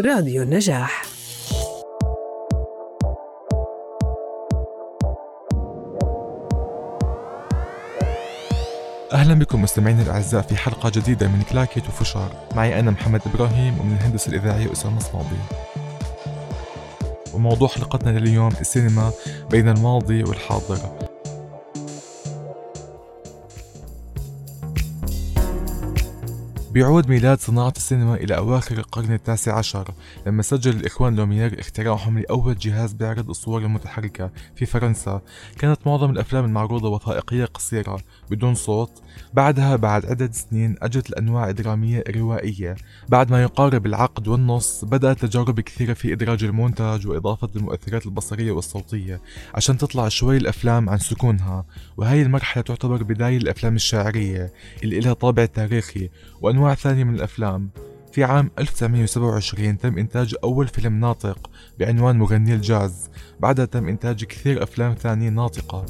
راديو النجاح. أهلا بكم مستمعينا الأعزاء في حلقة جديدة من كلاكيت وفشار. معي أنا محمد إبراهيم ومن الهندسة الإذاعية أسامة صنابي وموضوع حلقتنا لليوم السينما بين الماضي والحاضر. بيعود ميلاد صناعة السينما إلى أواخر القرن التاسع عشر لما سجل الإخوان لوميير اختراعهم لأول جهاز بيعرض الصور المتحركة في فرنسا. كانت معظم الأفلام المعروضة وثائقية قصيرة بدون صوت. بعدها بعد عدة سنين أجت الأنواع الدرامية الروائية بعد ما يقارب العقد والنص بدأت تجارب كثيرة في إدراج المونتاج وإضافة المؤثرات البصرية والصوتية عشان تطلع شوي الأفلام عن سكونها. وهي المرحلة تعتبر بداية الأفلام الشاعرية اللي لها طابع تاريخي وأنواع ثانية من الأفلام. في عام 1927 تم إنتاج أول فيلم ناطق بعنوان مغني الجاز. بعدها تم إنتاج كثير أفلام ثانية ناطقة.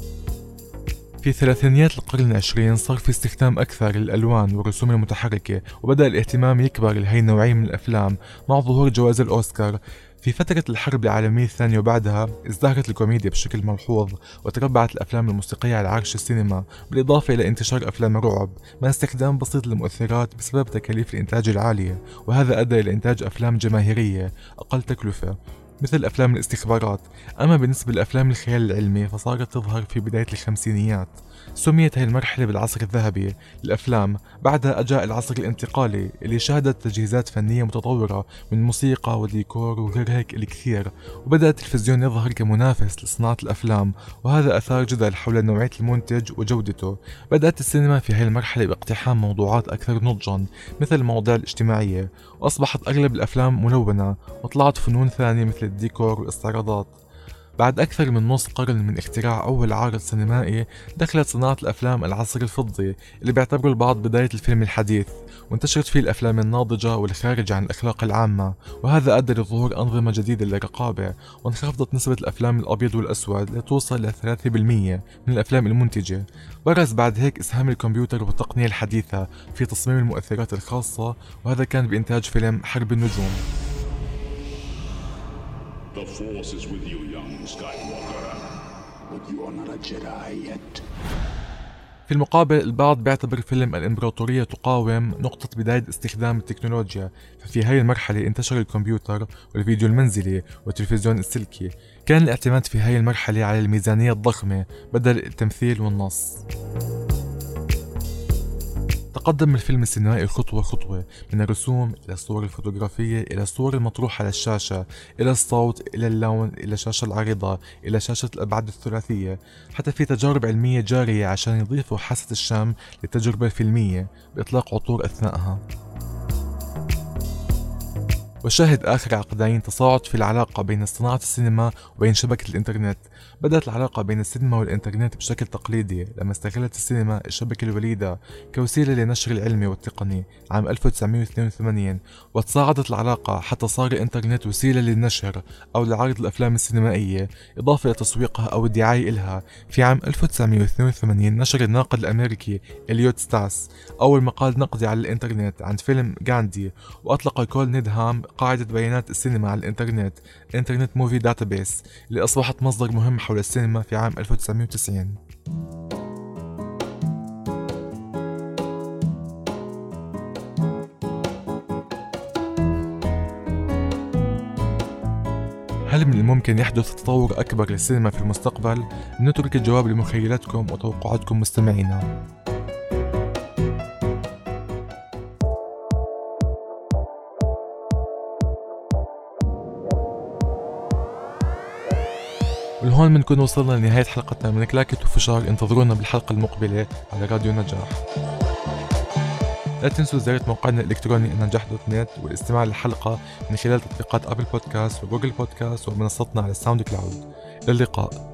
في ثلاثينيات القرن العشرين صار في استخدام أكثر للألوان والرسوم المتحركة وبدأ الاهتمام يكبر لهي النوعية من الأفلام. مع ظهور جوائز الأوسكار في فترة الحرب العالمية الثانية وبعدها ازدهرت الكوميديا بشكل ملحوظ وتربعت الأفلام الموسيقية على عرش السينما بالإضافة إلى انتشار أفلام الرعب مع استخدام بسيط للمؤثرات بسبب تكاليف الإنتاج العالية وهذا أدى إلى إنتاج أفلام جماهيرية أقل تكلفة. مثل أفلام الاستخبارات. أما بالنسبة لأفلام الخيال العلمي فصارت تظهر في بداية الخمسينيات. سميت هذه المرحلة بالعصر الذهبي. للأفلام بعدها أجاء العصر الانتقالي اللي شهدت تجهيزات فنية متطورة من موسيقى وديكور وغير هيك الكثير. وبدأ التلفزيون يظهر كمنافس لصناعة الأفلام وهذا أثار جدل حول نوعية المنتج وجودته. بدأت السينما في هذه المرحلة باقتحام موضوعات أكثر نضجا مثل المواضيع الاجتماعية. وأصبحت أغلب الأفلام ملونة وطلعت فنون ثانية مثل الديكور والاستعراضات. بعد أكثر من نص قرن من اختراع أول عارض سينمائي دخلت صناعة الأفلام العصر الفضي اللي بيعتبره البعض بداية الفيلم الحديث وانتشرت فيه الأفلام الناضجة والخارجة عن الأخلاق العامة وهذا أدى لظهور أنظمة جديدة للرقابة وانخفضت نسبة الأفلام الأبيض والأسود لتوصل ل 3% من الأفلام المنتجة. برز بعد هيك إسهام الكمبيوتر والتقنية الحديثة في تصميم المؤثرات الخاصة وهذا كان بإنتاج فيلم حرب النجوم. The Force is with you, young Skywalker. But you are not a Jedi yet. في المقابل البعض بيعتبر فيلم الإمبراطورية تقاوم نقطة بداية استخدام التكنولوجيا ففي هاي المرحلة انتشر الكمبيوتر والفيديو المنزلي والتلفزيون السلكي كان الاعتماد في هاي المرحلة على الميزانية الضخمة بدل التمثيل والنص تقدم الفيلم السينمائي خطوة خطوة من الرسوم إلى الصور الفوتوغرافية إلى الصور المطروحة على الشاشة إلى الصوت إلى اللون إلى الشاشة العريضة إلى شاشة الأبعاد الثلاثية. حتى في تجارب علمية جارية عشان يضيفوا حاسة الشم للتجربة الفيلمية بإطلاق عطور أثناءها وشهد آخر عقدين تصاعد في العلاقة بين صناعة السينما وبين شبكة الإنترنت. بدأت العلاقة بين السينما والإنترنت بشكل تقليدي لما استغلت السينما الشبكة الوليدة كوسيلة للنشر العلمي والتقني عام 1982 وتصاعدت العلاقة حتى صار الإنترنت وسيلة للنشر أو لعرض الأفلام السينمائية إضافة إلى تسويقها أو الدعاية إلها. في عام 1982 نشر الناقد الأمريكي إليوت ستاس أول مقال نقدي على الإنترنت عن فيلم غاندي وأطلق كول نيدهام قاعدة بيانات السينما على الإنترنت Internet Movie Database اللي أصبحت مصدر مهم حول السينما في عام 1990 هل من الممكن يحدث تطور أكبر للسينما في المستقبل؟ نترك الجواب لمخيلتكم وتوقعاتكم مستمعينا ولهون بنكون وصلنا لنهاية حلقتنا من كلاكت وفشار انتظرونا بالحلقة المقبلة على راديو نجاح. لا تنسوا زيارة موقعنا الإلكتروني نجاح دوت نت والاستماع للحلقة من خلال تطبيقات Apple Podcast و Google Podcast ومنصتنا على ال SoundCloud. إلى اللقاء.